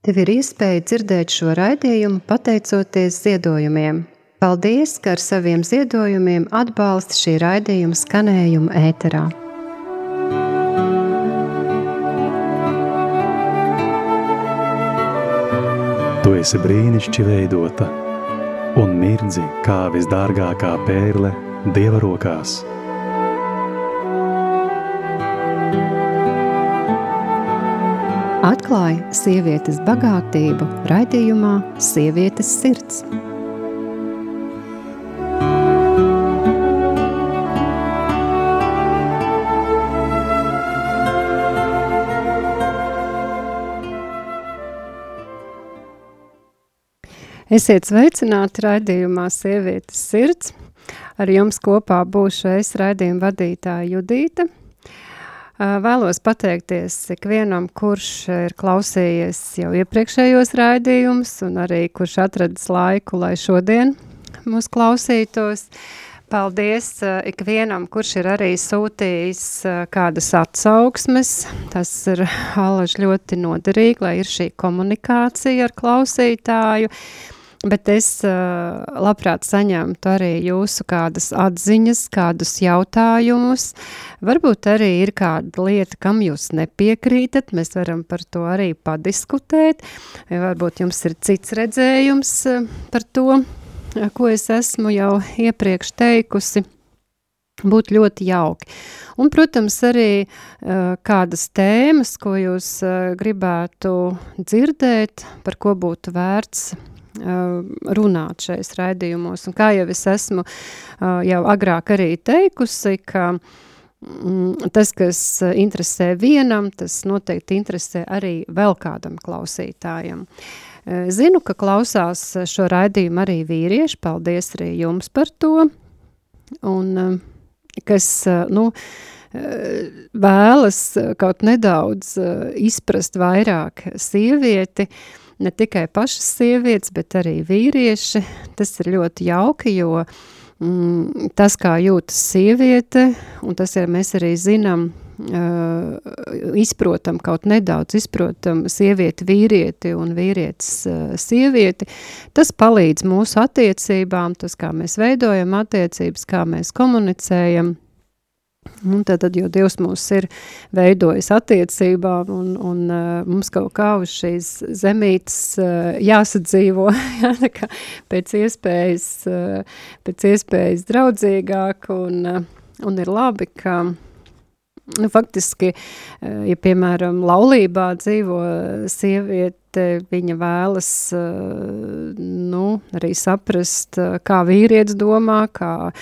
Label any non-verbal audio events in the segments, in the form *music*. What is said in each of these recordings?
Tev ir iespēja dzirdēt šo raidījumu pateicoties ziedojumiem. Paldies, ka ar saviem ziedojumiem atbalsti šī raidījuma skanējumu ēterā. Tu esi brīnišķīgi veidota un mirdzi kā visdārgākā pērle Dieva rokās. Atklāja sievietes bagātību raidījumā Sievietes sirds. Esiet sveicināti raidījumā Sievietes sirds. Ar jums kopā būšu es raidījuma vadītāja Judīta – Vēlos pateikties ikvienam, kurš ir klausījies jau iepriekšējos raidījumus, un arī kurš atradis laiku, lai šodien mūs klausītos. Paldies ikvienam, kurš ir arī sūtījis kādas atsauksmes. Tas ir alaži ļoti noderīgi, lai ir šī komunikācija ar klausītāju. Bet es uh, labprāt saņemtu arī jūsu kādas atziņas, kādus jautājumus. Varbūt arī ir kāda lieta, kam jūs nepiekrītat. Mēs varam par to arī padiskutēt. Varbūt jums ir cits redzējums par to, ko es esmu jau iepriekš teikusi. Būtu ļoti jauki. Un, protams, arī uh, kādas tēmas, ko jūs uh, gribētu dzirdēt, par ko būtu vērts runāt šais raidījumos. Un kā jau es esmu jau agrāk arī teikusi, ka mm, tas, kas interesē vienam, tas noteikti interesē arī vēl kādam klausītājam. Zinu, ka klausās šo raidījumu arī vīrieši, paldies arī jums par to, un kas, nu, vēlas kaut nedaudz izprast vairāk sievieti, uh, ne tikai pašas sievietes, bet arī vīrieši. Tas ir ļoti jauki, jo mm, tas, kā jūtas sieviete, un tas ir mēs arī zinām, Uh, izprotam kaut nedaudz, izprotam sievieti vīrieti un vīrietis uh, sievieti, tas palīdz mūsu attiecībām, tas, kā mēs veidojam attiecības, kā mēs komunicējam, Un tad, tad, jo Dievs mūs ir veidojis attiecībām, un, un uh, mums kaut kā uz šīs zemītes uh, jāsadzīvo *laughs* jā, pēc, iespējas, uh, pēc iespējas draudzīgāk, un, uh, un ir labi, ka Nu, faktiski, eh, ja, piemēram, laulībā dzīvo sieviete, viņa vēlas eh, nu, arī saprast, eh, kā vīrietis domā, kā,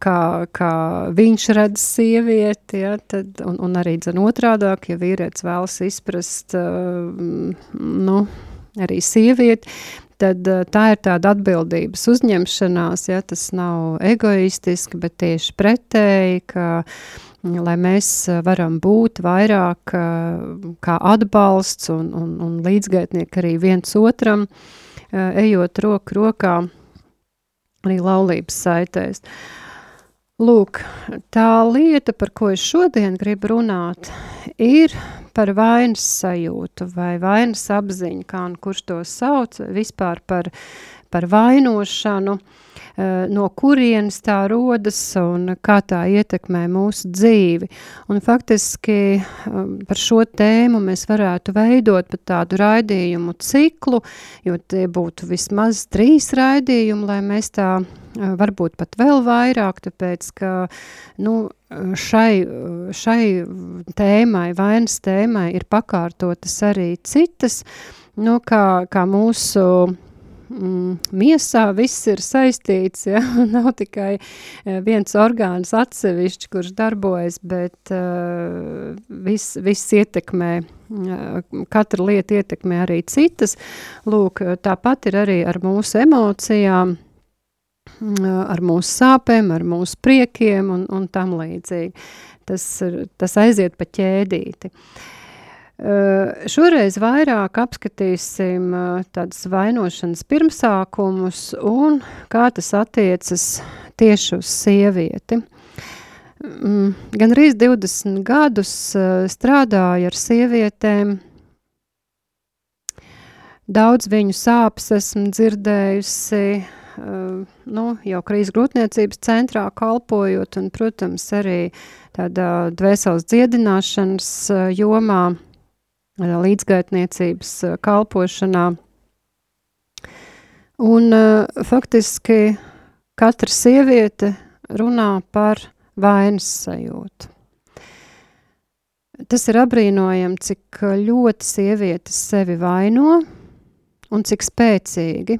kā, kā viņš redz sievieti, ja, tad, un, un arī dzen otrādāk, ja vīrietis vēlas izprast, nu, arī sievieti, tad tā ir tāda atbildības uzņemšanās, ja tas nav egoistiski, bet tieši pretēji, ka uh, lai mēs varam būt vairāk kā atbalsts un, un, un līdzgaitnieki arī viens otram, ejot roku rokā arī laulības saitēs. Lūk, tā lieta, par ko es šodien gribu runāt, ir par vainas sajūtu vai vainas apziņu, kā un kurš to sauc, vispār par, par vainošanu. Uh, no kurienes tā rodas un kā tā ietekmē mūsu dzīvi. Un faktiski um, par šo tēmu mēs varētu veidot pat tādu raidījumu ciklu, jo tie būtu vismaz trīs raidījumi, lai mēs tā eh, varbūt pat vēl vairāk, tāpēc, ka nu, šai, šai tēmai, vainas tēmai ir pakārtotas arī citas, nu, kā, kā mūsu mm, miesā viss ir saistīts, ja? *laughs* nav tikai eh, viens orgāns atsevišķi, kurš darbojas, bet uh, viss, viss ietekmē, uh, katra lieta ietekmē arī citas. Lūk, tāpat ir arī ar mūsu emocijām, ar mūsu sāpēm, ar mūsu priekiem un, un tam līdzīgi. Tas, tas aiziet pa ķēdīti. Uh, šoreiz vairāk apskatīsim uh, tādas vainošanas pirmsākumus un kā tas attiecas tieši uz sievieti. Gan arī 20 gadus uh, strādāju ar sievietēm, Daudz viņu sāpes esmu dzirdējusi, nu, jau krīzes grūtniecības centrā kalpojot, un, protams, arī tādā dvēseles dziedināšanas jomā, līdzgaitniecības kalpošanā. Un faktiski katra sieviete runā par vainas sajūtu. Tas ir apbrīnojami, cik ļoti sievietes sevi vaino un cik spēcīgi.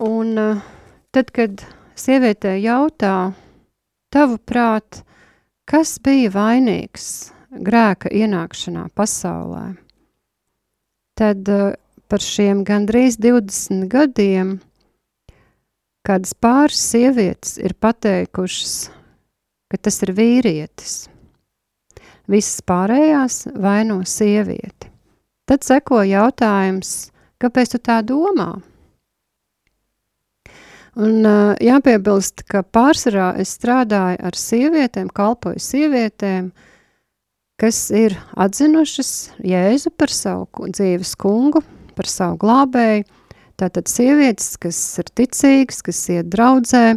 Un tad, kad sievietē jautā, tavuprāt, kas bija vainīgs grēka ienākšanā pasaulē, tad uh, par šiem gandrīz 20 gadiem kādas pāris sievietes ir pateikušas, ka tas ir vīrietis. Visas pārējās vaino sievieti. Tad seko jautājums, kāpēc tu tā domā? Un uh, jāpiebilst, ka pārsvarā es strādāju ar sievietēm, kalpoju sievietēm, kas ir atzinušas Jēzu par savu dzīves kungu, par savu glābēju, Tātad sievietes, kas ir ticīgas, kas iet draudzē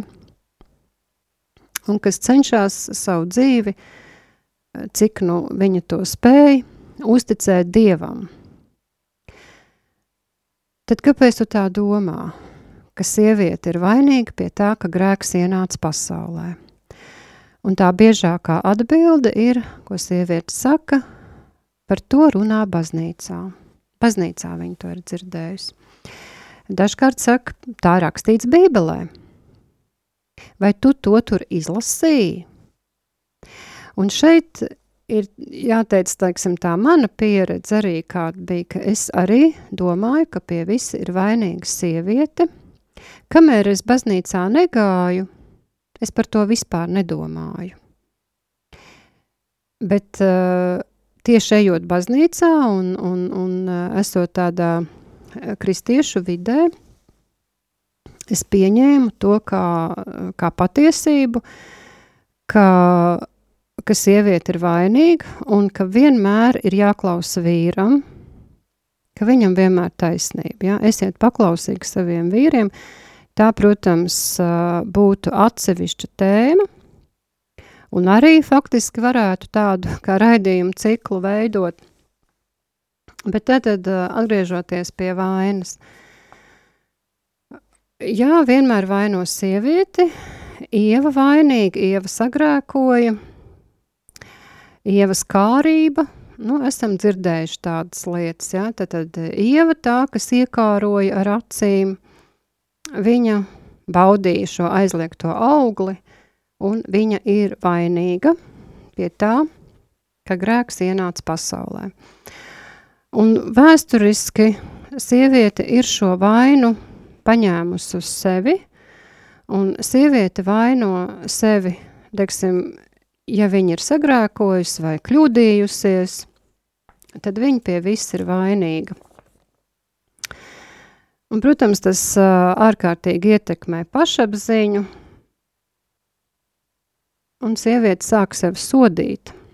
un kas cenšas savu dzīvi, cik nu viņa to spēja, uzticēt Dievam. Tad kāpēc tu tā domā, ka sieviete ir vainīga pie tā, ka grēks ienāca pasaulē? Un tā biežākā atbilde ir, ko sieviete saka, par to runā baznīcā. Baznīcā viņa to ir dzirdējusi. Dažkārt saka, tā rakstīts Bībelē. Vai tu to tur izlasīji? Un šeit ir jāteic, teiksim, tā mana pieredze arī kāda bija, ka es arī domāju, ka pie visi ir vainīga sieviete. Kamēr es baznīcā negāju, es par to vispār nedomāju. Bet uh, tieši ejot baznīcā un, un, un uh, esot tādā kristiešu vidē es pieņēmu to kā, kā patiesību, ka, ka sieviete ir vainīga un ka vienmēr ir jāklausa vīram, ka viņam vienmēr taisnība. Ja? Esiet paklausīgi saviem vīriem. Tā, protams, būtu atsevišķa tēma, un arī faktiski varētu tādu *laughs* kā raidījumu ciklu veidot – Bet tad, tad atgriežoties pie vainas, jā, vienmēr vaino sievieti, Ieva vainīga, Ieva sagrēkoja, Ievas kārība, nu, esam dzirdējuši tādas lietas, jā, tad, tad Ieva tā, kas iekāroja ar acīm, viņa baudīja šo aizliegto augli, un viņa ir vainīga pie tā, ka grēks ienāca pasaulē. Un vēsturiski sieviete ir šo vainu paņēmusi uz sevi, un sieviete vaino sevi, teiksim, ja viņa ir sagrēkojusi vai kļūdījusies, tad viņa pie viss ir vainīga. Un, protams, tas ārkārtīgi ietekmē pašapziņu, un sieviete sāk sevi sodīt –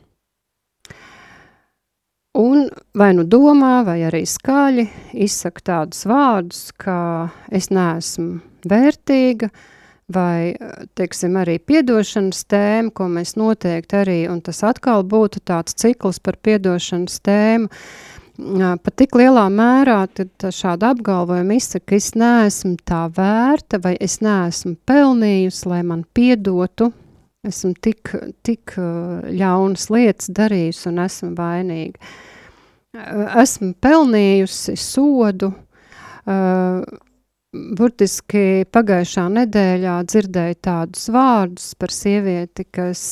Un vai nu domā, vai arī skaļi izsaka tādus vārdus, ka es neesmu vērtīga, vai, teiksim, arī piedošanas tēma, ko mēs noteikti arī, un tas atkal būtu tāds cikls par piedošanas tēmu, pat tik lielā mērā tad šāda apgalvojuma izsaka, ka es neesmu tā vērta, vai es neesmu pelnījusi, lai man piedotu, esmu tik, tik ļaunas lietas darījusi un esmu vainīga. Esmu pelnījusi sodu, burtiski pagājušā nedēļā dzirdēju tādus vārdus par sievieti, kas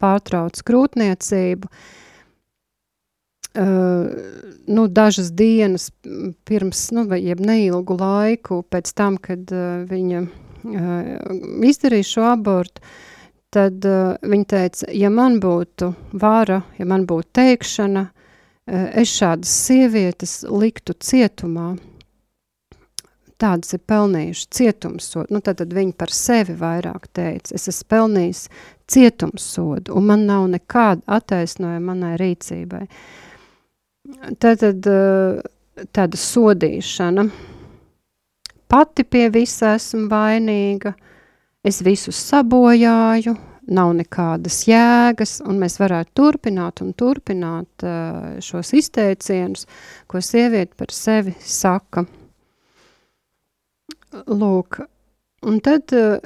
pārtrauc krūtniecību, nu, dažas dienas pirms, nu, vai jeb neilgu laiku pēc tam, kad viņa izdarīja šo abortu, tad uh, viņa teica, ja man būtu vara, ja man būtu teikšana, uh, es šādas sievietes liktu cietumā. Tādas ir pelnījuši cietumsodu. Nu, tad, tad viņi par sevi vairāk teica, es esmu pelnījis cietumsodu, un man nav nekāda attaisnojuma manai rīcībai. Tātad tāda sodīšana. Pati pie visa esmu vainīga, es visu sabojāju, nav nekādas jēgas, un mēs varētu turpināt un turpināt uh, šos izteicienus, ko sieviete par sevi saka. Lūk, un tad, uh,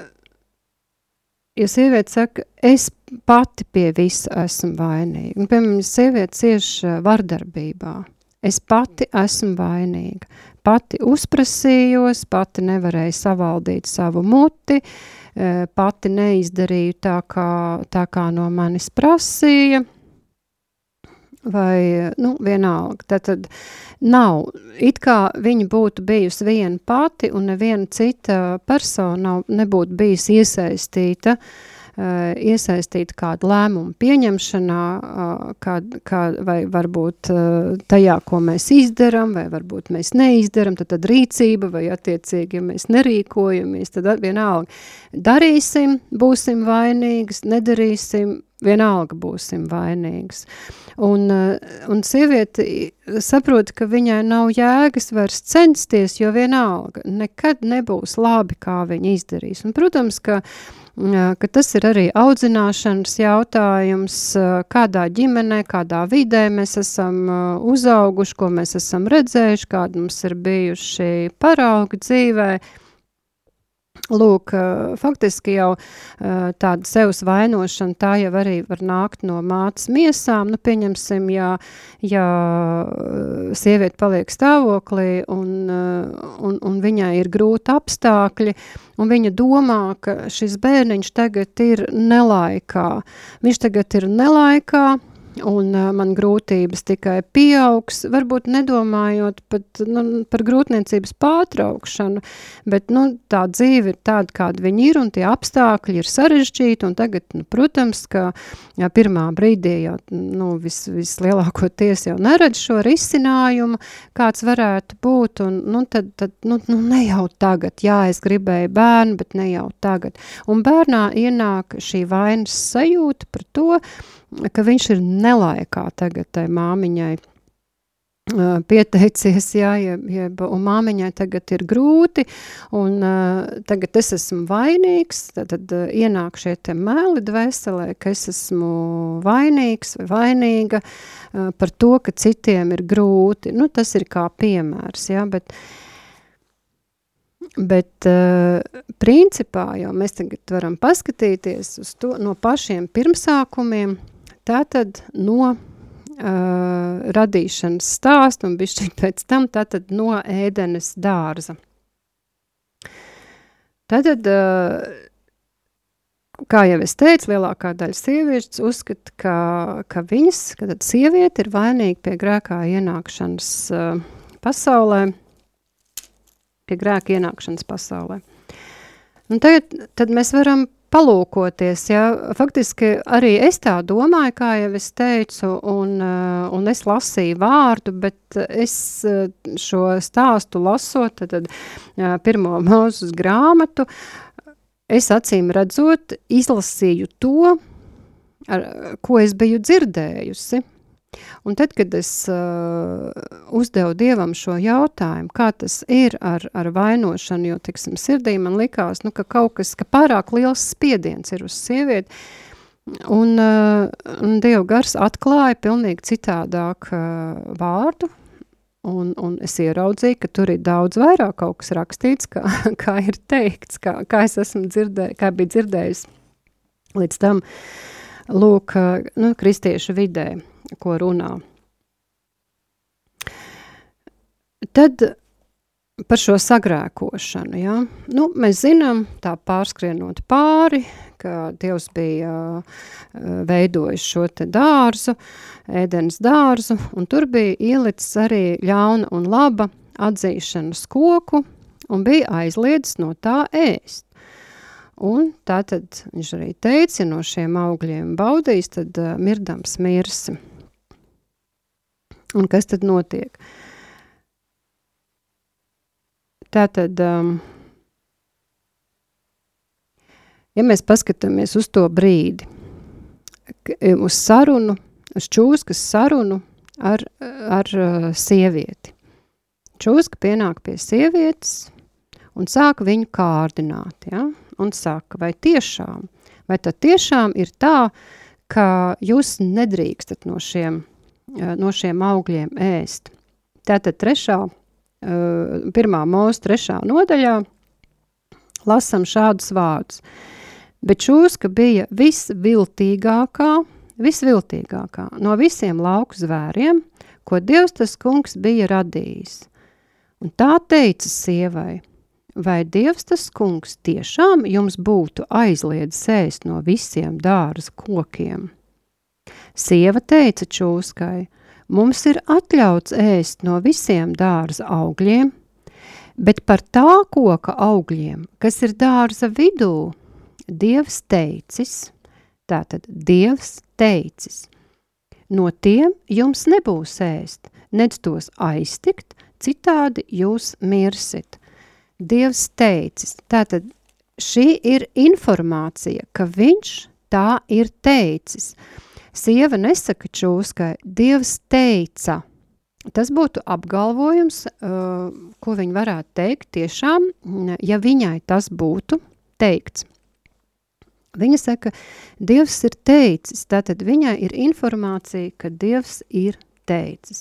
ja sieviete saka, es pati pie visa esmu vainīga, un, piemēram, sieviete cieš vardarbībā, es pati esmu vainīga, pati uzprasījos, pati nevarēju savaldīt savu muti, Eh, pati neizdarīju tā kā, tā kā no manis prasīja, vai, nu, vienalga. Tad, tad nav, it kā viņa būtu bijusi viena pati un neviena cita persona nebūtu bijusi iesaistīta uh, iesaistīti kādu lēmumu pieņemšanā, uh, kād, kā, vai varbūt uh, tajā, ko mēs izdaram, vai varbūt mēs neizdaram, tad, tad rīcība, vai attiecīgi, ja mēs nerīkojamies, tad vienalga darīsim, būsim vainīgas, nedarīsim, vienalga būsim vainīgas. Un, un sieviete saprot, ka viņai nav jēgas vairs censties, jo vienalga nekad nebūs labi, kā viņa izdarīs. Un, protams, ka uh, ka tas ir arī audzināšanas jautājums, kādā ģimenē, kādā vidē mēs esam uzauguši, ko mēs esam redzējuši, kādi mums ir bijuši paraugi dzīvē, Lūk, faktiski jau tāda sevs vainošana, tā jau arī var nākt no mātes miesām. Nu, pieņemsim, ja, ja sieviete paliek stāvoklī un, un, un viņai ir grūti apstākļi, un viņa domā, ka šis bērniņš tagad ir nelaikā. Viņš tagad ir nelaikā, un uh, man grūtības tikai pieaugs, varbūt nedomājot pat nu, par grūtniecības pārtraukšanu, bet nu, tā dzīve ir tāda, kāda viņi ir, un tie apstākļi ir sarežģīti, un tagad, nu, protams, ka jā, pirmā brīdī jau nu, vis, vislielākoties jau neredz šo risinājumu, kāds varētu būt, un nu, tad, tad nu, nu, ne jau tagad, jā, es gribēju bērnu, bet ne jau tagad. Un bērnā ienāk šī vainas sajūta par to, ka viņš ir nelaikā tagad tai māmiņai pieteicies, jā, jeb, jeb, un māmiņai tagad ir grūti, un uh, tagad es esmu vainīgs, tad, tad uh, ienāk šie te mēli dvēselē, ka es esmu vainīgs vai vainīga uh, par to, ka citiem ir grūti. Nu, tas ir kā piemērs, jā, bet Bet uh, principā jau mēs tagad varam paskatīties uz to no pašiem pirmsākumiem, Tātad no uh, radīšanas stāstu un bišķiņ pēc tam tātad no ēdenes dārza. Tātad, uh, kā jau es teicu, lielākā daļa sievietes uzskata, ka, ka viņas, ka tad sieviete ir vainīga pie grēkā ienākšanas uh, pasaulē, pie grēka ienākšanas pasaulē. Un tagad tad mēs varam palūkoties, ja, faktiski arī es tā domāju, kā jau es teicu, un, uh, un es lasīju vārdu, bet es uh, šo stāstu lasot, tad, tad uh, pirmo *laughs* mūzus grāmatu, es acīm redzot, izlasīju to, ar, ko es biju dzirdējusi. Un tad, kad es uh, uzdevu Dievam šo jautājumu, kā tas ir ar, ar vainošanu, jo, tiksim, sirdī man likās, nu, ka kaut kas, ka pārāk liels spiediens ir uz sievieti, un, uh, un Dieva gars atklāja pilnīgi citādāk uh, vārdu, un, un es ieraudzīju, ka tur ir daudz vairāk kaut kas rakstīts, kā, *laughs* kā ir teikts, kā, kā es esmu dzirdējis, kā bija dzirdējis līdz tam, lūk, nu, kristiešu vidē ko runā. Tad par šo sagrēkošanu. Ja? Nu, mēs zinām, tā pārskrienot pāri, ka Dievs bija veidojis šo dārzu, ēdens dārzu, un tur bija ielicis arī ļauna un laba atzīšanas koku, un bija aizliedzis no tā ēst. Un tā tad viņš arī teica, no šiem augļiem baudīs, tad mirdams mirsi. Un kas tad notiek? Tātad, um, ja mēs paskatāmies uz to brīdi, uz sarunu, uz čūskas sarunu ar, ar uh, sievieti. Čūska pienāk pie sievietes un sāk viņu kārdināt, ja? un saka, vai tiešām, vai tad tiešām ir tā, ka jūs nedrīkstat no šiem, no šiem augļiem ēst. Tātad trešā, pirmā mūsu trešā nodaļā lasam šādus vārdus. Bet šūska bija visviltīgākā, visviltīgākā no visiem lauku zvēriem, ko Dievs tas kungs bija radījis. Un tā teica sievai, vai Dievs tas kungs tiešām jums būtu aizliedzis ēst no visiem dārza kokiem? Sieva teica čūskai, mums ir atļauts ēst no visiem dārza augļiem, bet par tā koka augļiem, kas ir dārza vidū, Dievs teicis, tātad Dievs teicis, no tiem jums nebūs ēst, nedz tos aiztikt, citādi jūs mirsit. Dievs teicis, tātad šī ir informācija, ka viņš tā ir teicis. Sieva nesaka čūskai, Dievs teica. Tas būtu apgalvojums, uh, ko viņa varētu teikt tiešām, ja viņai tas būtu teikts. Viņa saka, Dievs ir teicis, tātad viņai ir informācija, ka Dievs ir teicis.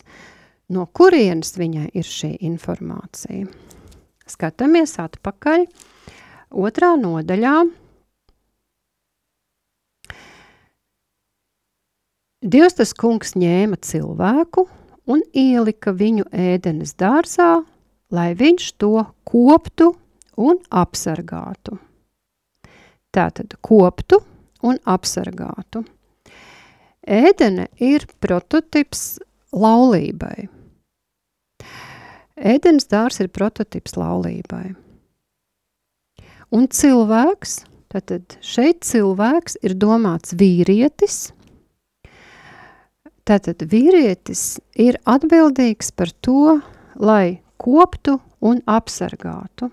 No kurienes viņai ir šī informācija? Skatāmies atpakaļ otrā nodaļā. Dievs tas kungs ņēma cilvēku un ielika viņu ēdenes dārzā, lai viņš to koptu un apsargātu. Tātad koptu un apsargātu. Ēdene ir prototips laulībai. Ēdens dārs ir prototips laulībai. Un cilvēks, tātad šeit cilvēks ir domāts vīrietis. Tātad vīrietis ir atbildīgs par to, lai koptu un apsargātu.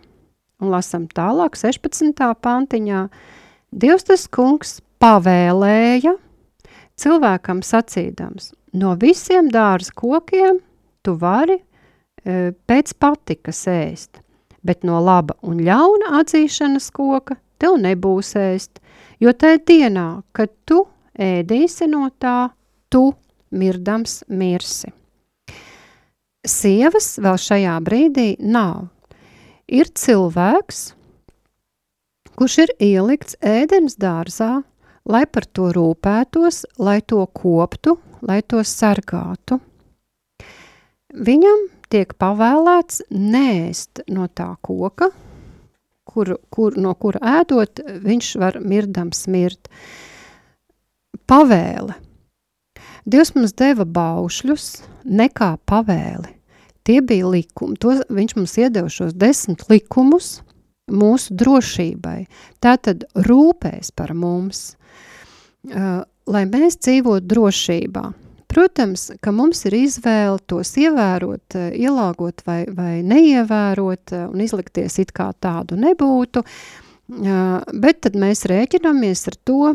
Un lasam tālāk 16. pantiņā. Dievs tas kungs pavēlēja cilvēkam sacīdams, no visiem dārza kokiem tu vari E, pēc patikas ēst, bet no laba un ļauna atzīšanas koka tev nebūs ēst, jo tajā dienā, kad tu ēdīsi no tā, tu mirdams mirsi. Sievas vēl šajā brīdī nav. Ir cilvēks, kurš ir ielikts ēdens dārzā, lai par to rūpētos, lai to koptu, lai to sargātu. Viņam tiek pavēlēts nēst no tā koka, kur, kur, no kura ēdot, viņš var mirdams mirt. Pavēle. Dievs mums deva baušļus, nekā pavēli. Tie bija likumi. To, viņš mums iedeva šos desmit likumus mūsu drošībai. Tātad rūpēs par mums, uh, lai mēs dzīvotu drošībā. Protams, ka mums ir izvēle tos ievērot, ielāgot vai, vai neievērot un izlikties it kā tādu nebūtu, bet tad mēs rēķinamies ar to,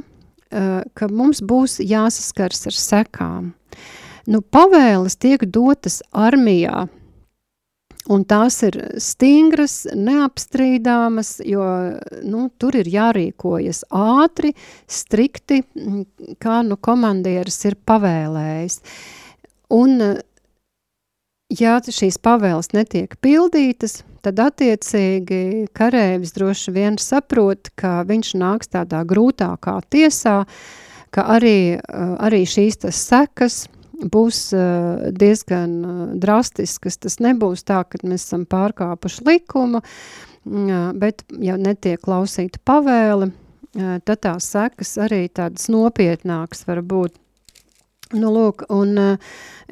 ka mums būs jāsaskars ar sekām. Nu, pavēles tiek dotas armijā, Un tās ir stingras, neapstrīdāmas, jo nu, tur ir jārīkojas ātri, strikti, kā nu komandieris ir pavēlējis. Un, ja šīs pavēles netiek pildītas, tad attiecīgi karēvis droši vien saprot, ka viņš nāks tādā grūtākā tiesā, ka arī, arī šīs tas sekas – būs uh, diezgan uh, drastiskas. Tas nebūs tā, ka mēs esam pārkāpuši likumu, uh, bet ja netiek klausīta pavēle, tad tās sekas arī tādas nopietnākas var būt. Nu, lūk, un,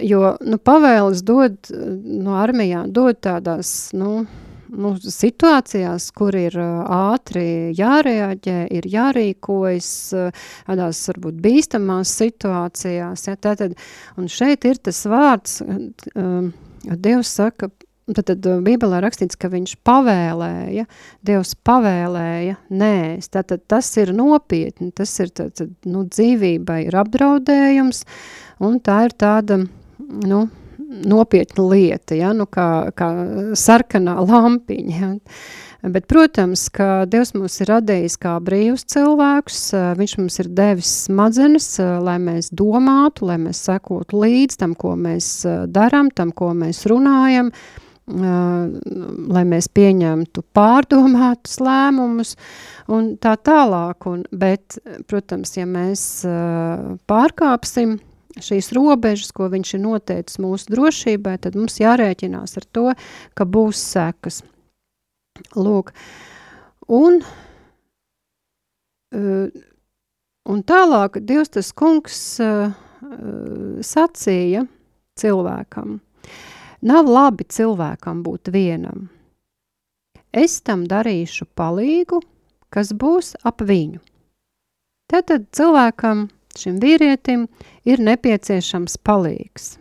jo nu, pavēles dod no armijā, dod tādās, nu, nu, situācijās, kur ir ātri jārēģē, ir jārīkojas, tādās varbūt bīstamās situācijās. Ja, tātad, un šeit ir tas vārds, um, Dievs saka, Tad, tad Bībelē rakstīts, ka viņš pavēlēja, Dievs pavēlēja, nē, tātad tas ir nopietni, tas ir, tātad, nu, dzīvībai ir apdraudējums, un tā ir tāda, nu, nopietna lieta, ja, nu kā, kā sarkanā lampiņa. Ja. Bet, protams, ka Dievs mūs ir radījis kā brīvus cilvēkus, viņš mums ir devis smadzenes, lai mēs domātu, lai mēs sekotu līdz tam, ko mēs darām, tam, ko mēs runājam, lai mēs pieņemtu pārdomātus lēmumus un tā tālāk. Un, bet, protams, ja mēs pārkāpsim šīs robežas, ko viņš ir noteicis mūsu drošībai, tad mums jārēķinās ar to, ka būs sekas. Lūk, un, un tālāk Dievs tas kungs sacīja cilvēkam, nav labi cilvēkam būt vienam. Es tam darīšu palīgu, kas būs ap viņu. Tātad cilvēkam, šim vīrietim, ir nepieciešams palīgs.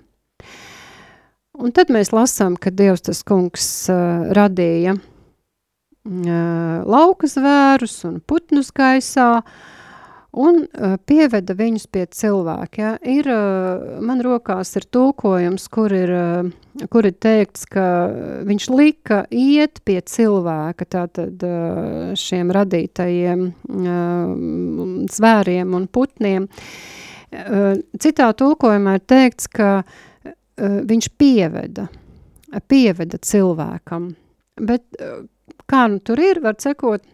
Un tad mēs lasām, ka Dievs tas kungs uh, radīja lauka zvērus un putnus gaisā un pieveda viņus pie cilvēka. Ja. Ir, man rokās ir tulkojums, kur ir, kur ir teikts, ka viņš lika iet pie cilvēka, tātad šiem radītajiem zvēriem un putniem. Citā tulkojumā ir teikts, ka viņš pieveda, pieveda cilvēkam. Bet kā nu tur ir, var sekot,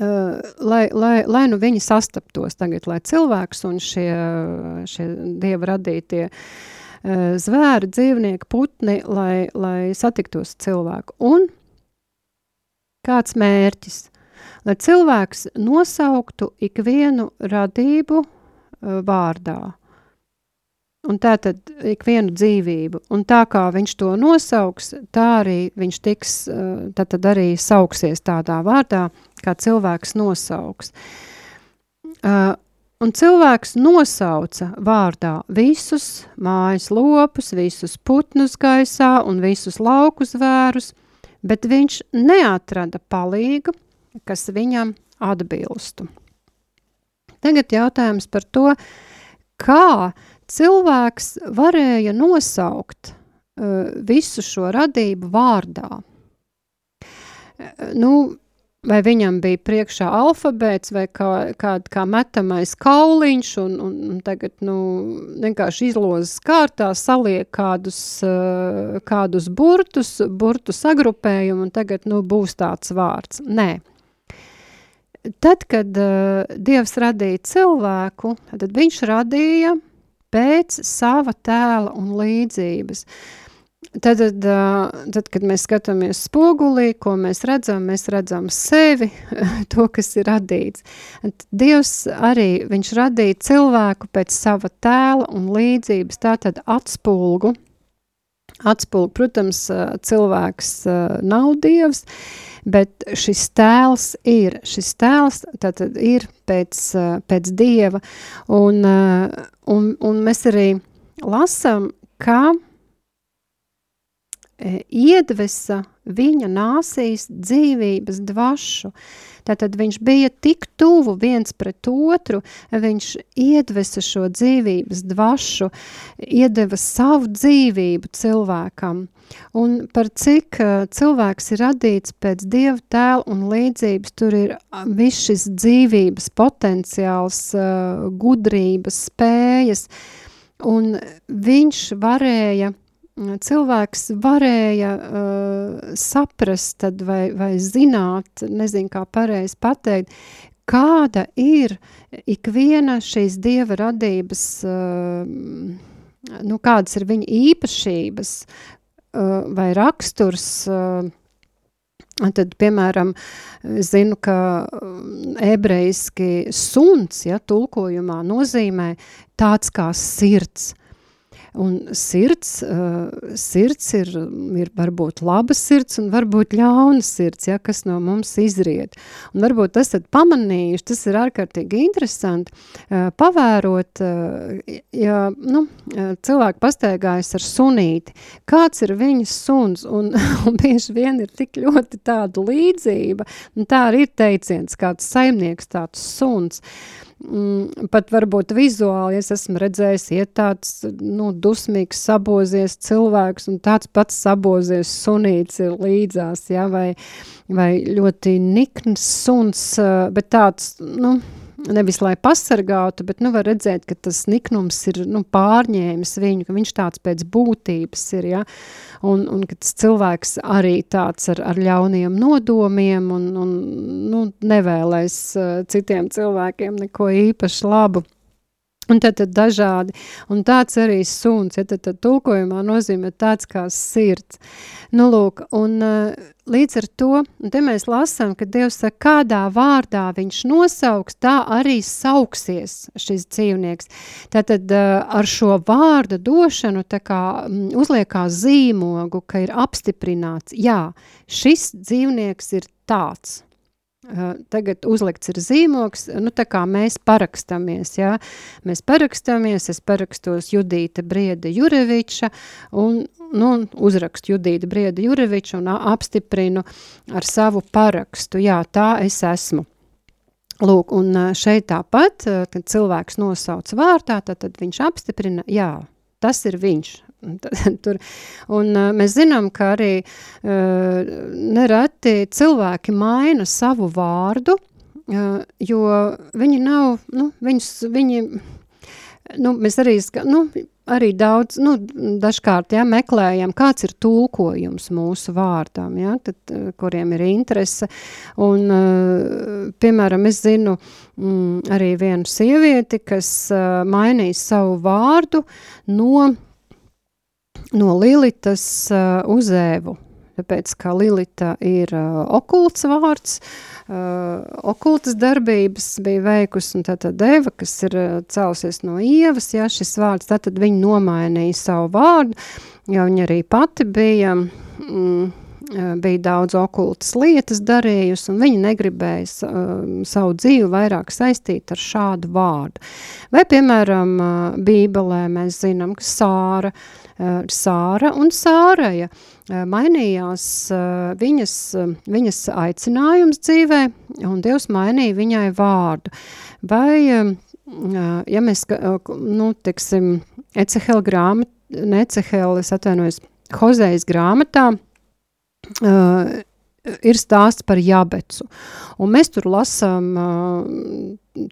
Uh, lai, lai, lai nu viņi sastaptos tagad, lai cilvēks un šie, šie dieva radītie uh, zvēri, dzīvnieki, putni, lai, lai satiktos cilvēku. Un kāds mērķis? Lai cilvēks nosauktu ikvienu radību uh, vārdā. Un tā tad ikvienu dzīvību. Un tā kā viņš to nosauks, tā arī viņš tiks, tad, tad arī sauksies tādā vārdā, kā cilvēks nosauks. Uh, un cilvēks nosauca vārdā visus mājas lopus, visus putnus gaisā un visus lauku zvērus, bet viņš neatrada palīgu, kas viņam atbilstu. Tagad jautājums par to, kā cilvēks varēja nosaukt uh, visu šo radību vārdā. Uh, nu, vai viņam bija priekšā alfabēts vai kā, kā, kā metamais kauliņš un, un, un tagad, nu, vienkārši izlozes kārtā saliek kādus, uh, kādus burtus, burtu sagrupējumu un tagad, nu, būs tāds vārds. Nē. Tad, kad uh, Dievs radīja cilvēku, tad viņš radīja uh, pēc sava tēla un līdzības. Tad, tad, tad, kad mēs skatāmies spogulī, ko mēs redzam, mēs redzam sevi, *laughs* to, kas ir radīts. Dievs arī, viņš radīja cilvēku pēc sava tēla un līdzības, tātad atspulgu. Atspulgu, protams, cilvēks nav Dievs, bet šis tēls ir, šis tēls tātad ir pēc, pēc Dieva, un, un, un mēs arī lasam, ka iedvesa viņa nāsīs dzīvības dvašu. Tātad viņš bija tik tuvu viens pret otru, viņš iedvesa šo dzīvības dvašu, iedeva savu dzīvību cilvēkam. Un par cik uh, cilvēks ir radīts pēc dieva tēla un līdzības, tur ir viss šis dzīvības potenciāls, uh, gudrības, spējas, un viņš varēja cilvēks varēja uh, saprast tad vai, vai zināt, nezinu kā pareizi pateikt, kāda ir ikviena šīs dieva radības, uh, nu kādas ir viņa īpašības uh, vai raksturs, uh, Tad, piemēram, zinu, ka ebrejiski suns, ja, tulkojumā nozīmē tāds kā sirds. Un sirds, uh, sirds ir, ir varbūt laba sirds un varbūt ļauna sirds, ja, kas no mums izriet. Un varbūt esat pamanījuši, tas ir ārkārtīgi interesanti, uh, pavērot, uh, ja nu, cilvēki pastaigājas ar sunīti, kāds ir viņas suns, un, *laughs* un bieži vien ir tik ļoti tāda līdzība, un tā arī ir teiciens, kāds saimnieks tāds suns. Mm, pat varbūt vizuāli, es esmu redzējis, iet tāds, nu, dusmīgs, sabozies cilvēks, un tāds pats sabozies sunīts ir līdzās, ja, vai, vai ļoti nikns suns, bet tāds, nu, nevis lai pasargātu, bet nu, var redzēt, ka tas niknums ir nu, pārņēmis viņu, ka viņš tāds pēc būtības ir. Ja? Un, un ka tas cilvēks arī tāds ar, ar ļauniem nodomiem un, un nu, nevēlēs uh, citiem cilvēkiem neko īpaši labu. Un tad, tad dažādi, un tāds arī suns, ja tad, tad tulkojumā nozīmē tāds kā sirds. Nu, lūk, un uh, līdz ar to, un te mēs lasām, ka Dievs saka, kādā vārdā viņš nosauks, tā arī sauksies šis dzīvnieks. Tātad uh, ar šo vārda došanu tā kā um, uzliekās zīmogu, ka ir apstiprināts, jā, šis dzīvnieks ir tāds. Tagad uzlikts ir zīmoks, nu tā kā mēs parakstamies, jā. Mēs parakstamies, es parakstos Judīta Brieda Jureviča un, nu, uzrakstu Judīta Brieda Jureviča un apstiprinu ar savu parakstu, jā, tā es esmu. Lūk, un šeit tāpat, kad cilvēks nosauc vārtā, tad, tad viņš apstiprina, jā, tas ir viņš, *laughs* Tur. Un uh, mēs zinām, ka arī uh, nereti cilvēki maina savu vārdu, uh, jo viņi nav, nu, viņus, viņi, nu, mēs arī, nu, arī daudz, nu, dažkārt, ja, meklējam, kāds ir tulkojums mūsu vārdām, ja, tad, kuriem ir interese, un, piemēram, es zinu mm, arī vienu sievieti, kas mainīja savu vārdu no no Lilitas uh, uz Ēvu. Tāpēc, ka Lilita ir uh, okults vārds, uh, okultas darbības bija veikusi, un tātad Eva, kas ir uh, celsies no Ievas, ja šis vārds, tātad viņa nomainīja savu vārdu, jo viņa arī pati bija mm, Eh, bija daudz okultas lietas darījusi, un viņa negribēja uh, savu dzīvi vairāk saistīt ar šādu vārdu. Vai, piemēram, uh, Bībelē mēs zinām, ka Sāra, uh, Sāra un Sāraja uh, mainījās uh, viņas, viņas aicinājums dzīvē, un Dievs mainīja viņai vārdu. Vai, ja mēs, nu, tiksim, Ecehela grāmata, ne Ecehela, es atvainojos, Hozejas grāmatā, ir stāsts par jabecu. Un mēs tur lasām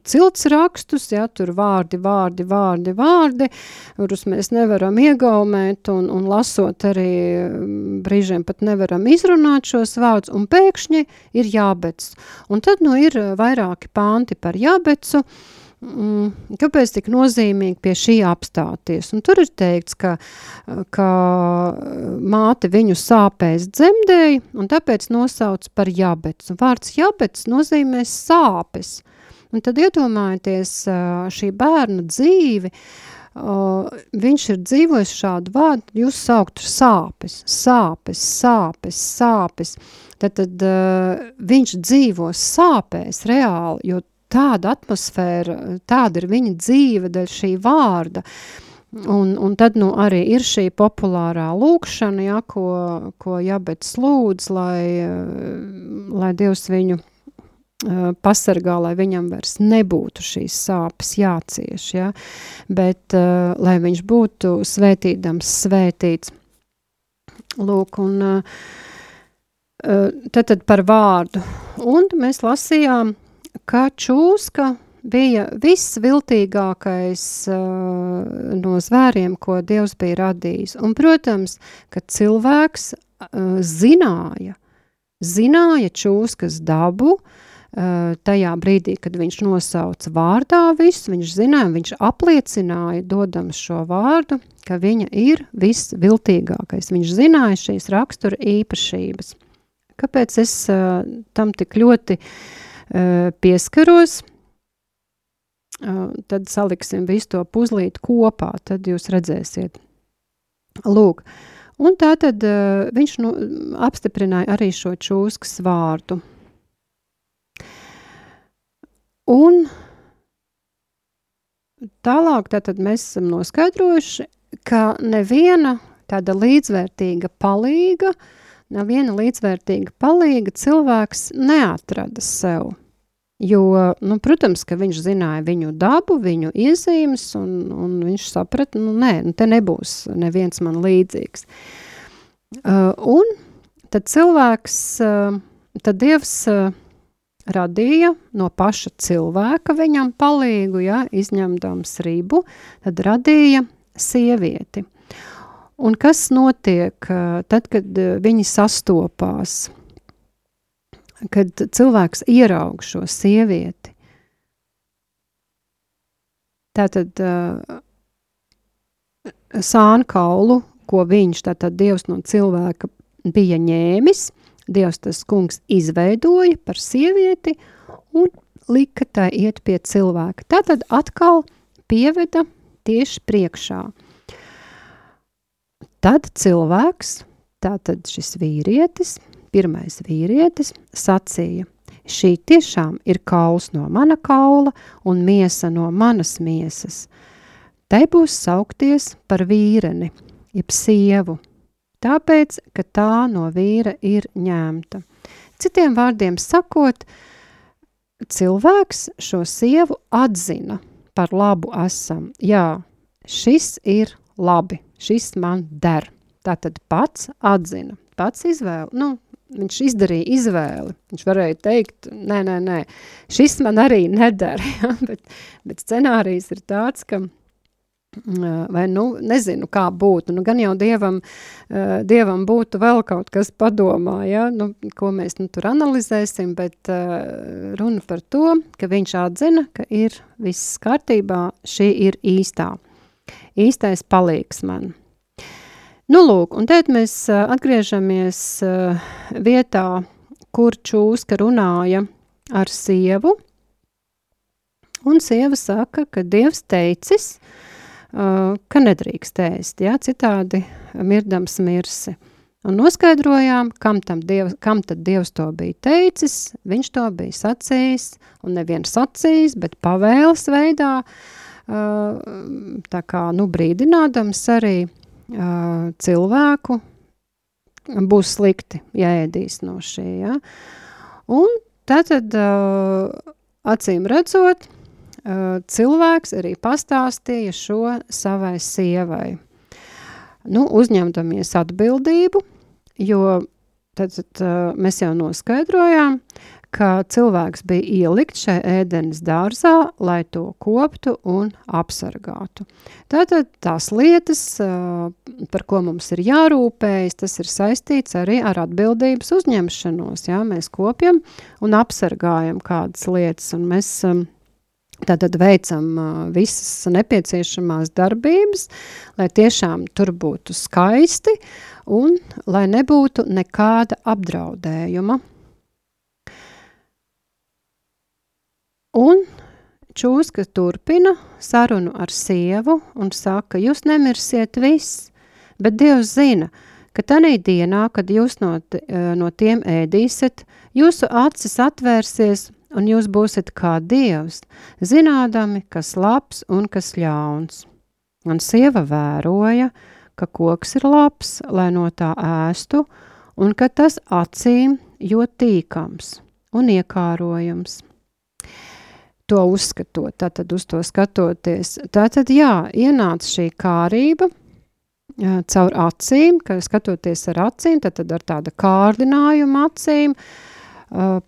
cilts rakstus, ja, tur vārdi, vārdi, vārdi, vārdi, kurus mēs nevaram iegaumēt, un, un lasot arī brīžiem pat nevaram izrunāt šos vārdus, un pēkšņi ir jābec. Un tad, nu, ir vairāki panti par jābecu, Mm, kāpēc tik nozīmīgi pie šī apstāties? Un tur ir teikts, ka, ka māte viņu sāpēs dzemdēja, un tāpēc nosauc par jabets. Un vārds jabets nozīmē sāpes. Un tad iedomājieties šī bērna dzīvi, viņš ir dzīvojis šādu vārdu, jūs saukt sāpes, sāpes, sāpes, sāpes. Tad, tad uh, viņš dzīvo sāpēs reāli, jo tāda atmosfēra, tāda ir viņa dzīve dēļ šī vārda. Un, un tad nu, arī ir šī populārā lūkšana, ja, ko, ko Jabets lūdz, lai, lai Dievs viņu uh, pasargā, lai viņam vairs nebūtu šīs sāpes jācieš, ja, bet uh, lai viņš būtu svētīdams svētīts. Lūk, un uh, tad, tad par vārdu. Un mēs lasījām ka čūska bija visviltīgākais uh, no zvēriem, ko Dievs bija radījis. Un, protams, ka cilvēks uh, zināja, zināja čūskas dabu, uh, tajā brīdī, kad viņš nosauca vārdā visu, viņš zināja, viņš apliecināja, dodams šo vārdu, ka viņa ir visviltīgākais. Viņš zināja šīs rakstura īpašības. Kāpēc es uh, tam tik ļoti uh, pieskaros, tad saliksim visu to puzlīt kopā, tad jūs redzēsiet. Lūk, un tā tad viņš nu, apstiprināja arī šo čūskas vārdu. Un tālāk tātad mēs esam noskaidrojuši, ka neviena tāda līdzvērtīga palīga neviena līdzvērtīga palīga cilvēks neatrada sev. Jo, nu, protams, ka viņš zināja viņu dabu, viņu iezīmes, un, un viņš saprata, nu, nē, nu, te nebūs neviens man līdzīgs. Uh, un tad cilvēks, uh, tad Dievs uh, radīja no paša cilvēka viņam palīgu, ja, izņemdams ribu, tad radīja sievieti. Un kas notiek tad, kad viņi sastopās? Kad cilvēks ieraug šo sievieti. Tātad sānkaulu, ko viņš, tātad Dievs no cilvēka bija ņēmis, Dievs tas kungs izveidoja par sievieti un lika tai iet pie cilvēka. Tātad atkal pieveda tieši priekšā. Tad cilvēks, tātad šis vīrietis, pirmais vīrietis, sacīja, šī tiešām ir kauls no mana kaula un miesa no manas miesas. Tai būs saukties par vīreni, jeb sievu, tāpēc, ka tā no vīra ir ņemta. Citiem vārdiem sakot, cilvēks šo sievu atzina par labu esam. Jā, šis ir labi, šis man der. Tātad pats atzina, pats izvēle, nu, viņš izdarīja izvēli. Viņš varēja teikt, nē, nē, nē, šis man arī neder, *laughs* ja? bet, bet scenārijs ir tāds, ka vai nu, nezinu, kā būtu, nu, gan jau Dievam, Dievam būtu vēl kaut kas padomā, ja, nu, ko mēs nu, tur analizēsim, bet uh, runa par to, ka viņš atzina, ka ir viss kārtībā, šī ir īstā. Īstais palīgs man. Nu, lūk, un tad mēs atgriežamies uh, vietā, kur čūska runāja ar sievu, un sieva saka, ka Dievs teicis, ka nedrīkst ēst, ja, citādi mirdams mirsi. Un noskaidrojām, kam, dievs, kam tad Dievs to bija teicis, viņš to bija sacījis, un neviens sacījis, bet pavēles veidā, tā kā, nu, brīdinādams arī cilvēku, būs slikti, ja ēdīs no šī, ja. Un tātad, acīm redzot, cilvēks arī pastāstīja šo savai sievai. Nu, uzņemdamies atbildību, jo tad, tad mēs jau noskaidrojām, ka cilvēks bija ielikt šai ēdenes dārzā, lai to koptu un apsargātu. Tātad tās lietas, par ko mums ir jārūpējas, tas ir saistīts arī ar atbildības uzņemšanos. Jā? Mēs kopjam un apsargājam kādas lietas, un mēs Tātad veicam uh, visas nepieciešamās darbības, lai tiešām tur būtu skaisti un lai nebūtu nekāda apdraudējuma. Un čūska turpina sarunu ar sievu un saka, jūs nemirsiet viss, bet Dievs zina, ka tanī dienā, kad jūs no, no tiem ēdīsiet, jūsu acis atvērsies un jūs būsiet kā Dievs, zinādami, kas labs un kas ļauns. Un sieva vēroja, ka koks ir labs, lai no tā ēstu, un ka tas acīm jūt tīkams un iekārojams to uzskatot, tātad uz to skatoties. Tātad, jā, ienāca šī kārība caur acīm, ka skatoties ar acīm, tad ar tāda kārdinājuma acīm, uh,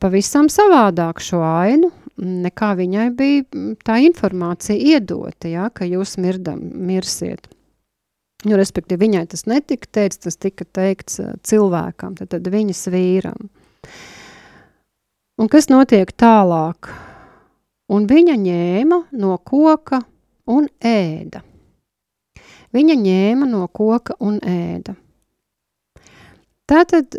pavisam savādāk šo ainu, nekā viņai bija tā informācija iedota, jā, ka jūs mirdam, mirsiet. Nu, respektīvi, viņai tas netika teikts, tas tika teikts cilvēkam, tad, tad viņas vīram. Un kas notiek tālāk? un viņa ņēma no koka un ēda. Viņa ņēma no koka un ēda. Tātad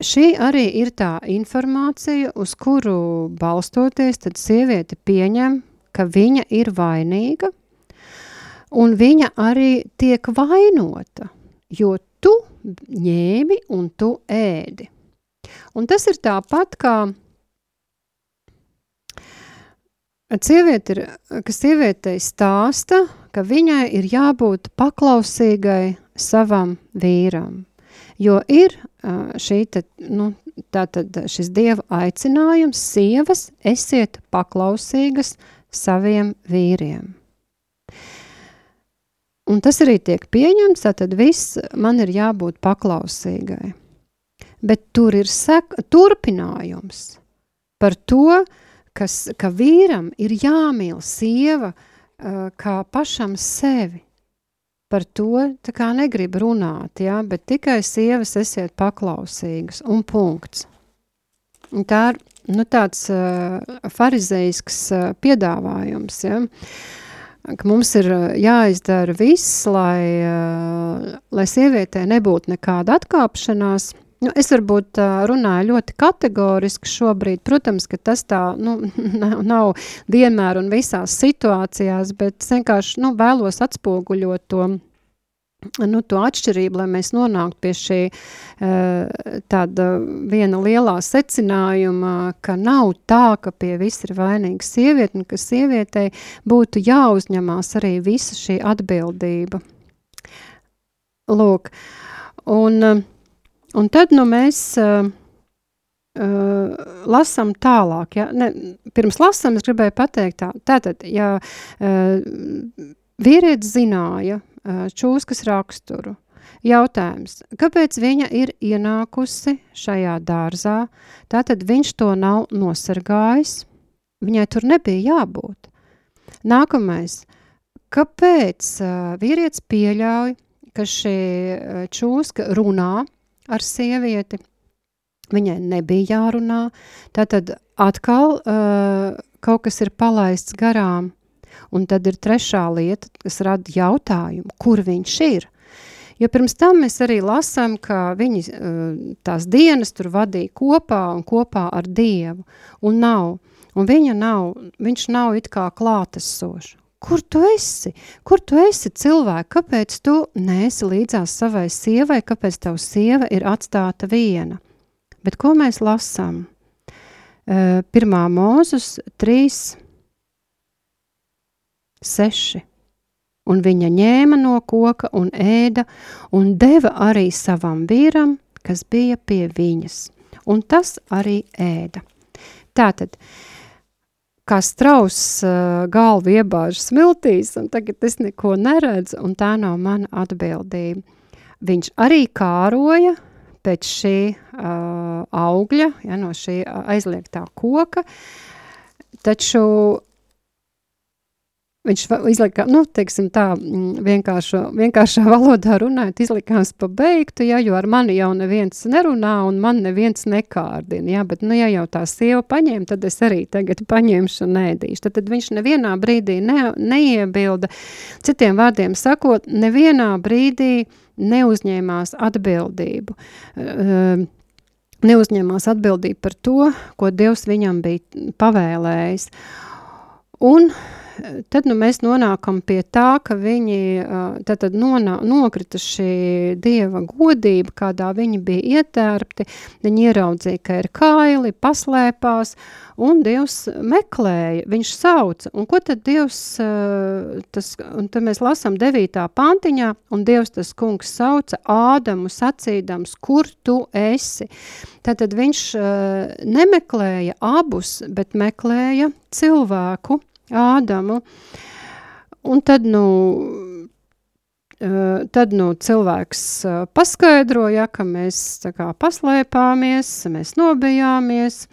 šī arī ir tā informācija, uz kuru balstoties, tad sieviete pieņem, ka viņa ir vainīga, un viņa arī tiek vainota, jo tu ņēmi un tu ēdi. Un tas ir tāpat kā Sieviete ir, ka sievietei stāsta, ka viņai ir jābūt paklausīgai savam vīram. Jo ir šī te, nu, tātad šis dieva aicinājums, sievas, esiet paklausīgas saviem vīriem. Un tas arī tiek pieņemts, tātad viss man ir jābūt paklausīgai. Bet tur ir sek, turpinājums par to, kas, ka vīram ir jāmīl sieva kā pašam sevi par to negrib runāt, ja, bet tikai sievas esiet paklausīgas un punkts. Un tā ir nu, tāds uh, farizejisks uh, piedāvājums, ja, ka mums ir jāizdara viss, lai, uh, lai sievietē nebūtu nekāda atkāpšanās. Nu, es varbūt uh, runāju ļoti kategoriski šobrīd. Protams, ka tas tā nu, *laughs* nav, vienmēr un visās situācijās, bet es vienkārši nu, vēlos atspoguļot to nu, to atšķirību, lai mēs nonāktu pie šī uh, tāda viena lielā secinājuma, ka nav tā, ka pie viss ir vainīga sieviete, un ka sievietei būtu jāuzņemās arī visa šī atbildība. Lūk, un, un tad nu mēs uh, uh, lasam tālāk, ja? ne, pirms lasam es gribēju pateikt tā, tātad, ja uh, vīrietis zināja, čūskas raksturu. Jautājums, kāpēc viņa ir ienākusi šajā dārzā, tātad viņš to nav nosargājis, viņai tur nebija jābūt. Nākamais, kāpēc uh, vīrietis pieļauj, ka šī uh, čūska runā ar sievieti, viņai nebija jārunā, tātad atkal uh, kaut kas ir palaists garām, Un tad ir trešā lieta, kas rada jautājumu, kur viņš ir. Jo pirms tam mēs arī lasām, ka viņi eh, tās dienas tur vadīja kopā un kopā ar Dievu. Un nav. Un viņa nav, viņš nav it kā klātesošs. Kur tu esi? Kur tu esi cilvēki? Kāpēc tu neesi līdzās savai sievai? Kāpēc tavu sieva ir atstāta viena? Bet ko mēs lasām? Uh, pirmā mūzus 3, seši. Un viņa ņēma no koka un ēda, un deva arī savam vīram, kas bija pie viņas, un tas arī ēda. Tātad, kā strauss galvu iebāž smiltīs, un tagad es neko neredzu, un tā nav mana atbildība. Viņš arī kāroja pēc šī uh, augļa, ja, no šī aizliegtā koka, taču Viņš izlika, nu, teiksim tā, mm, vienkāršo, vienkāršā valodā runājot, izlikās pa beigtu, ja, jo ar mani jau neviens nerunā un man neviens nekārdina, ja, bet, nu, ja jau tā sieva paņēma, tad es arī tagad paņemšu un ēdīšu. Tad, tad viņš nevienā brīdī ne, neiebilda, citiem vārdiem sakot, nevienā brīdī neuzņēmās atbildību. Uh, neuzņēmās atbildību par to, ko Dievs viņam bija pavēlējis. Un tad nu, mēs nonākam pie tā, ka viņi tad, tad nonā, nokrita šī dieva godība, kādā viņi bija ietērpti. Viņi ieraudzīja, ka ir kaili, paslēpās, un Dievs meklēja, viņš sauca. Un ko tad Dievs, tas, un tad mēs lasām 9. pantiņā, un Dievs tas kungs sauca Ādamu sacīdams, kur tu esi. Tātad viņš nemeklēja abus, bet meklēja cilvēku, Ādamu. Un tad, nu, uh, tad nu, cilvēks uh, paskaidroja, ka mēs kā, paslēpāmies, mēs nobijāmies.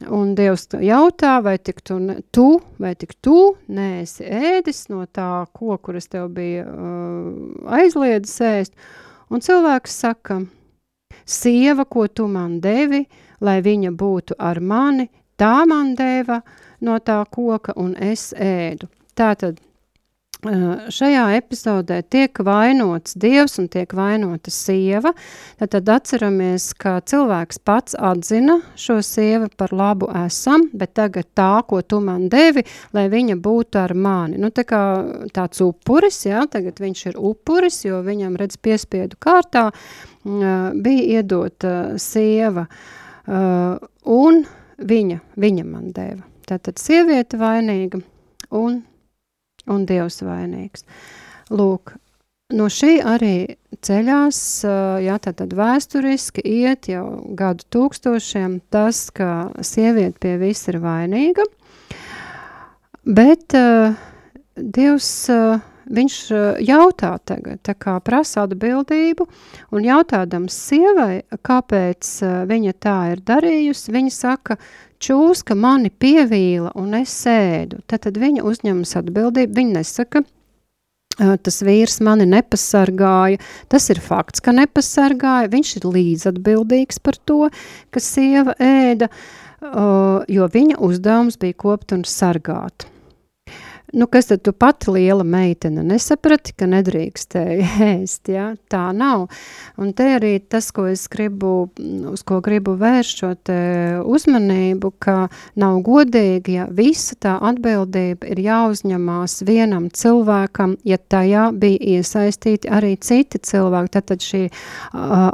Un Dievs jautā, vai tik tu, tu, vai tik tu neesi ēdis no tā koka, kuras tev bija uh, aizliedzis ēst. Un cilvēks saka, sieva, ko tu man devi, lai viņa būtu ar mani, tā man deva, uh, no tā koka un es ēdu. Tātad šajā epizodē tiek vainots dievs un tiek vainota sieva. Tad atceramies, ka cilvēks pats atzina šo sievu par labu esam, bet tagad tā, ko tu man devi, lai viņa būtu ar mani. Nu, tā kā tāds upuris, jā, tagad viņš ir upuris, jo viņam redz piespiedu kārtā bija iedota sieva un viņa, viņa man deva. Tātad sieviete vainīga un, un Dievs vainīgs. Lūk, no šī arī ceļās, jā, tātad vēsturiski iet jau gadu tūkstošiem tas, ka sieviete pie viss ir vainīga, bet uh, Dievs, uh, viņš jautā tagad, tā kā prasa atbildību, un jautādams sievai, kāpēc viņa tā ir darījusi, viņa saka, čūska mani pievīla un es sēdu. Tad, tad viņa uzņemas atbildību, viņa nesaka, tas vīrs mani nepasargāja. Tas ir fakts, ka nepasargāja. Viņš ir līdzatbildīgs par to, ka sieva ēda, jo viņa uzdevums bija kopt un sargāt. Nu, kas tad tu pati liela meitene nesaprati, ka nedrīkstēji *laughs* ēst, ja? tā nav. Un te arī tas, ko es gribu, uz ko gribu vērst šo te uzmanību, ka nav godīgi, ja visa tā atbildība ir jāuzņemās vienam cilvēkam, ja tajā bija iesaistīti arī citi cilvēki, tad, tad šī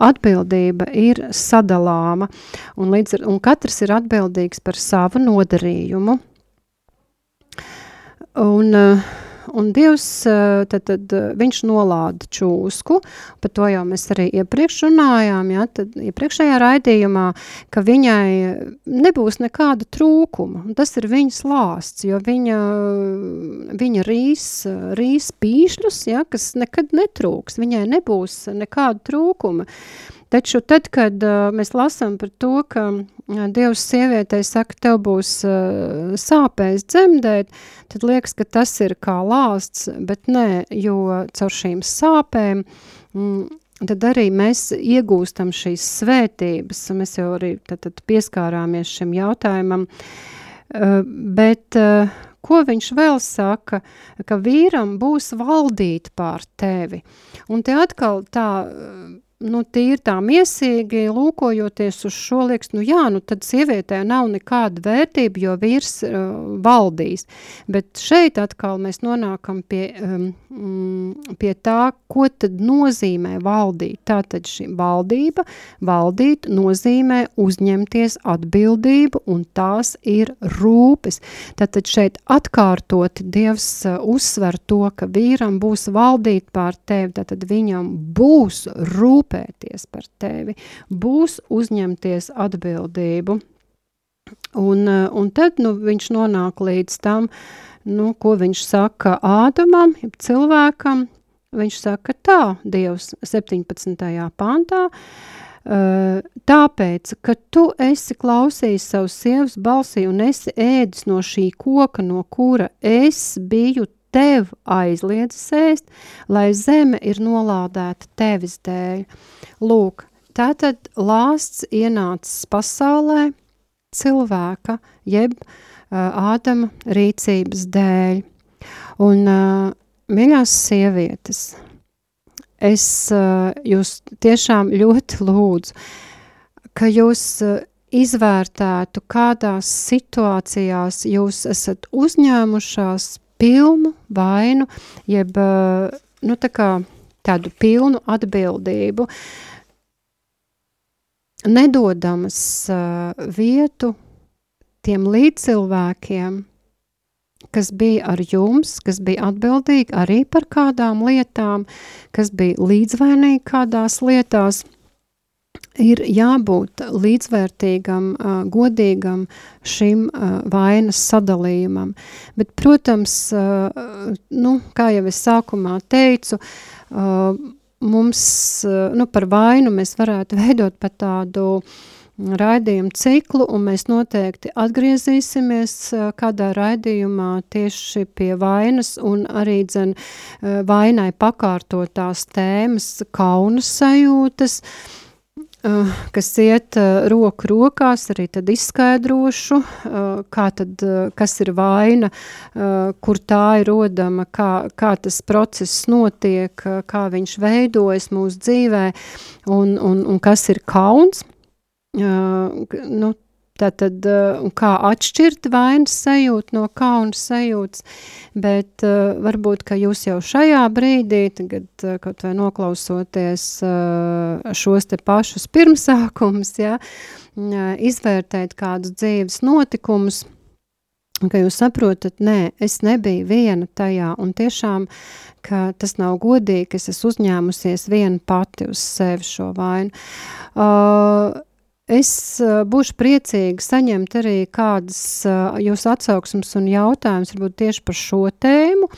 atbildība ir sadalāma, un, līdz, un katrs ir atbildīgs par savu nodarījumu, Un, eh, un Dievs, eh, tad, tad eh, viņš nolāda čūsku, par to jau mēs arī iepriekš runājām, ja, tad iepriekšējā raidījumā, ka viņai nebūs nekāda trūkuma, un tas ir viņas lāsts, jo viņa, viņa rīs, rīs pīšļus, ja, kas nekad netrūks, viņai nebūs nekāda trūkuma. Taču tad, kad uh, mēs lasām par to, ka uh, Dievs sievietei saka, tev būs uh, sāpēs dzemdēt, tad liekas, ka tas ir kā lāsts, bet nē, jo caur šīm sāpēm mm, tad arī mēs iegūstam šīs svētības, un mēs jau arī tad, tad pieskārāmies šim jautājumam, uh, bet uh, ko viņš vēl saka, ka vīram būs valdīt pār tevi. Un te atkal tā nu, tīri tā miesīgi lūkojoties uz šo, liekas, nu jā, nu tad sievietē nav nekāda vērtība, jo vīrs uh, valdīs. Bet šeit atkal mēs nonākam pie, um, pie tā, ko tad nozīmē valdīt. Tātad šī valdība, valdīt nozīmē uzņemties atbildību, un tās ir rūpes. Tātad šeit atkārtoti Dievs uh, uzsver to, ka vīram būs valdīt pār tevi, tātad viņam būs rūpes rūpēties par tevi, būs uzņemties atbildību. Un, eh, un tad nu, viņš nonāk līdz tam, nu, ko viņš saka Ādamam, cilvēkam. Viņš saka tā, Dievs 17. pāntā, Uh, tāpēc, ka tu esi klausījis savu sievas balsī un esi ēdis no šī koka, no kura es biju tev aizliedzis ēst, lai zeme ir nolādēta tevis dēļ. Lūk, tātad lāsts ienācis pasaulē cilvēka, jeb uh, Ādama rīcības dēļ. Un, uh, mīļās sievietes, es uh, jūs tiešām ļoti lūdzu, ka jūs uh, izvērtētu, kādās situācijās jūs esat uzņēmušās pilnu vainu, jeb nu, tā kā, tādu pilnu atbildību, nedodamas uh, vietu tiem līdzcilvēkiem, kas bija ar jums, kas bija atbildīgi arī par kādām lietām, kas bija līdzvainīgi kādās lietās – ir jābūt līdzvērtīgam, godīgam šim vainas sadalījumam. Bet, protams, nu, kā jau es sākumā teicu, mums nu, par vainu mēs varētu *laughs* veidot pat tādu raidījumu ciklu, un mēs noteikti atgriezīsimies kādā raidījumā tieši pie vainas un arī dzen vainai pakārtotās tēmas kaunas sajūtas, uh, kas iet eh, roku rokās, arī tad izskaidrošu, eh, kā tad, kas ir vaina, kur tā ir rodama, kā, kā tas process notiek, kā viņš veidojas mūsu dzīvē un, un, un kas ir kauns. Nu, Tātad, uh, kā atšķirt vainas sajūtu no kauna sajūtas, bet uh, varbūt, ka jūs jau šajā brīdī, tagad uh, kaut vai noklausoties šos te pašus pirmsākumus, ja, izvērtēt kādus dzīves notikumus, ka jūs saprotat, nē, es nebiju viena tajā, un tiešām, ka tas nav godīgi, ka es esmu uzņēmusies viena pati uz sevi šo vainu. Uh, Es uh, būšu priecīga saņemt arī kādas uh, jūsu atsauksmes un jautājumus, varbūt tieši par šo tēmu,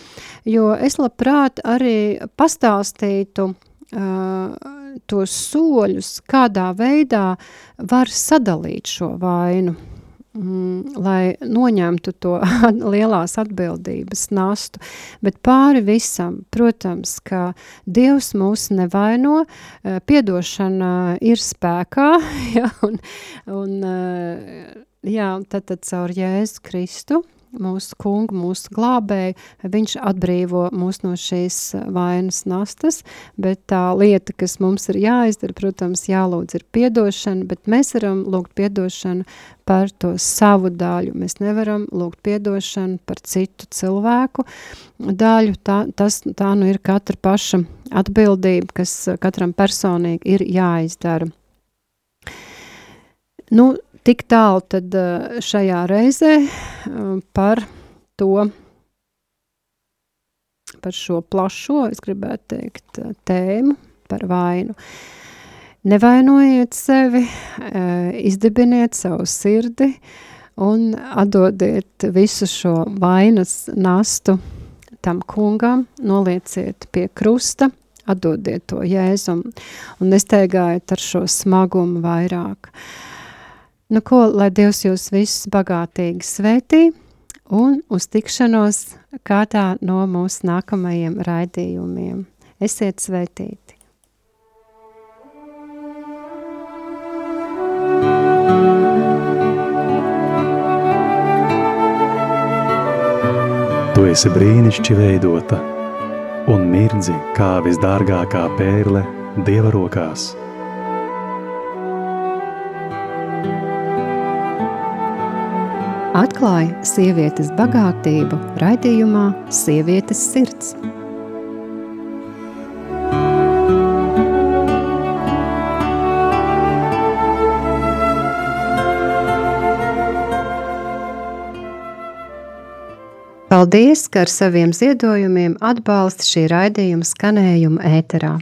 jo es labprāt arī pastāstītu uh, tos soļus, kādā veidā var sadalīt šo vainu mm, lai noņemtu to *laughs* lielās atbildības nastu. Bet pāri visam, protams, ka Dievs mūs nevaino, eh, piedošana ir spēkā, *laughs* ja, un, un eh, jā, tad, tad caur Jēzu Kristu mūsu kungu, mūsu glābēju, viņš atbrīvo mūs no šīs vainas nastas, bet tā lieta, kas mums ir jāizdara, protams, jālūdz ir piedošana, bet mēs varam lūgt piedošanu par to savu daļu. Mēs nevaram lūgt piedošanu par citu cilvēku daļu. Tā, tas, tā nu ir katra paša atbildība, kas katram personīgi ir jāizdara. Nu, Tik tālu tad eh, šajā reizē eh, par to, par šo plašo, es gribētu teikt, eh, tēmu par vainu. Nevainojiet sevi, izdibiniet savu sirdi un atdodiet visu šo vainas nastu tam kungam, nolieciet pie krusta, atdodiet to jēzum un nesteigājiet ar šo smagumu vairāk. Uh, Nu, ko, lai Dievs jūs visus bagātīgi svētī un uz tikšanos kādā no mūsu nākamajiem raidījumiem. Esiet svētīti! Tu esi brīnišķīgi veidota un mirdzi kā visdārgākā pērle Dieva rokās. Atklāja sievietes bagātību raidījumā Sievietes sirds. Paldies, ka ar saviem ziedojumiem atbalsta šī raidījuma skanējumu ēterā.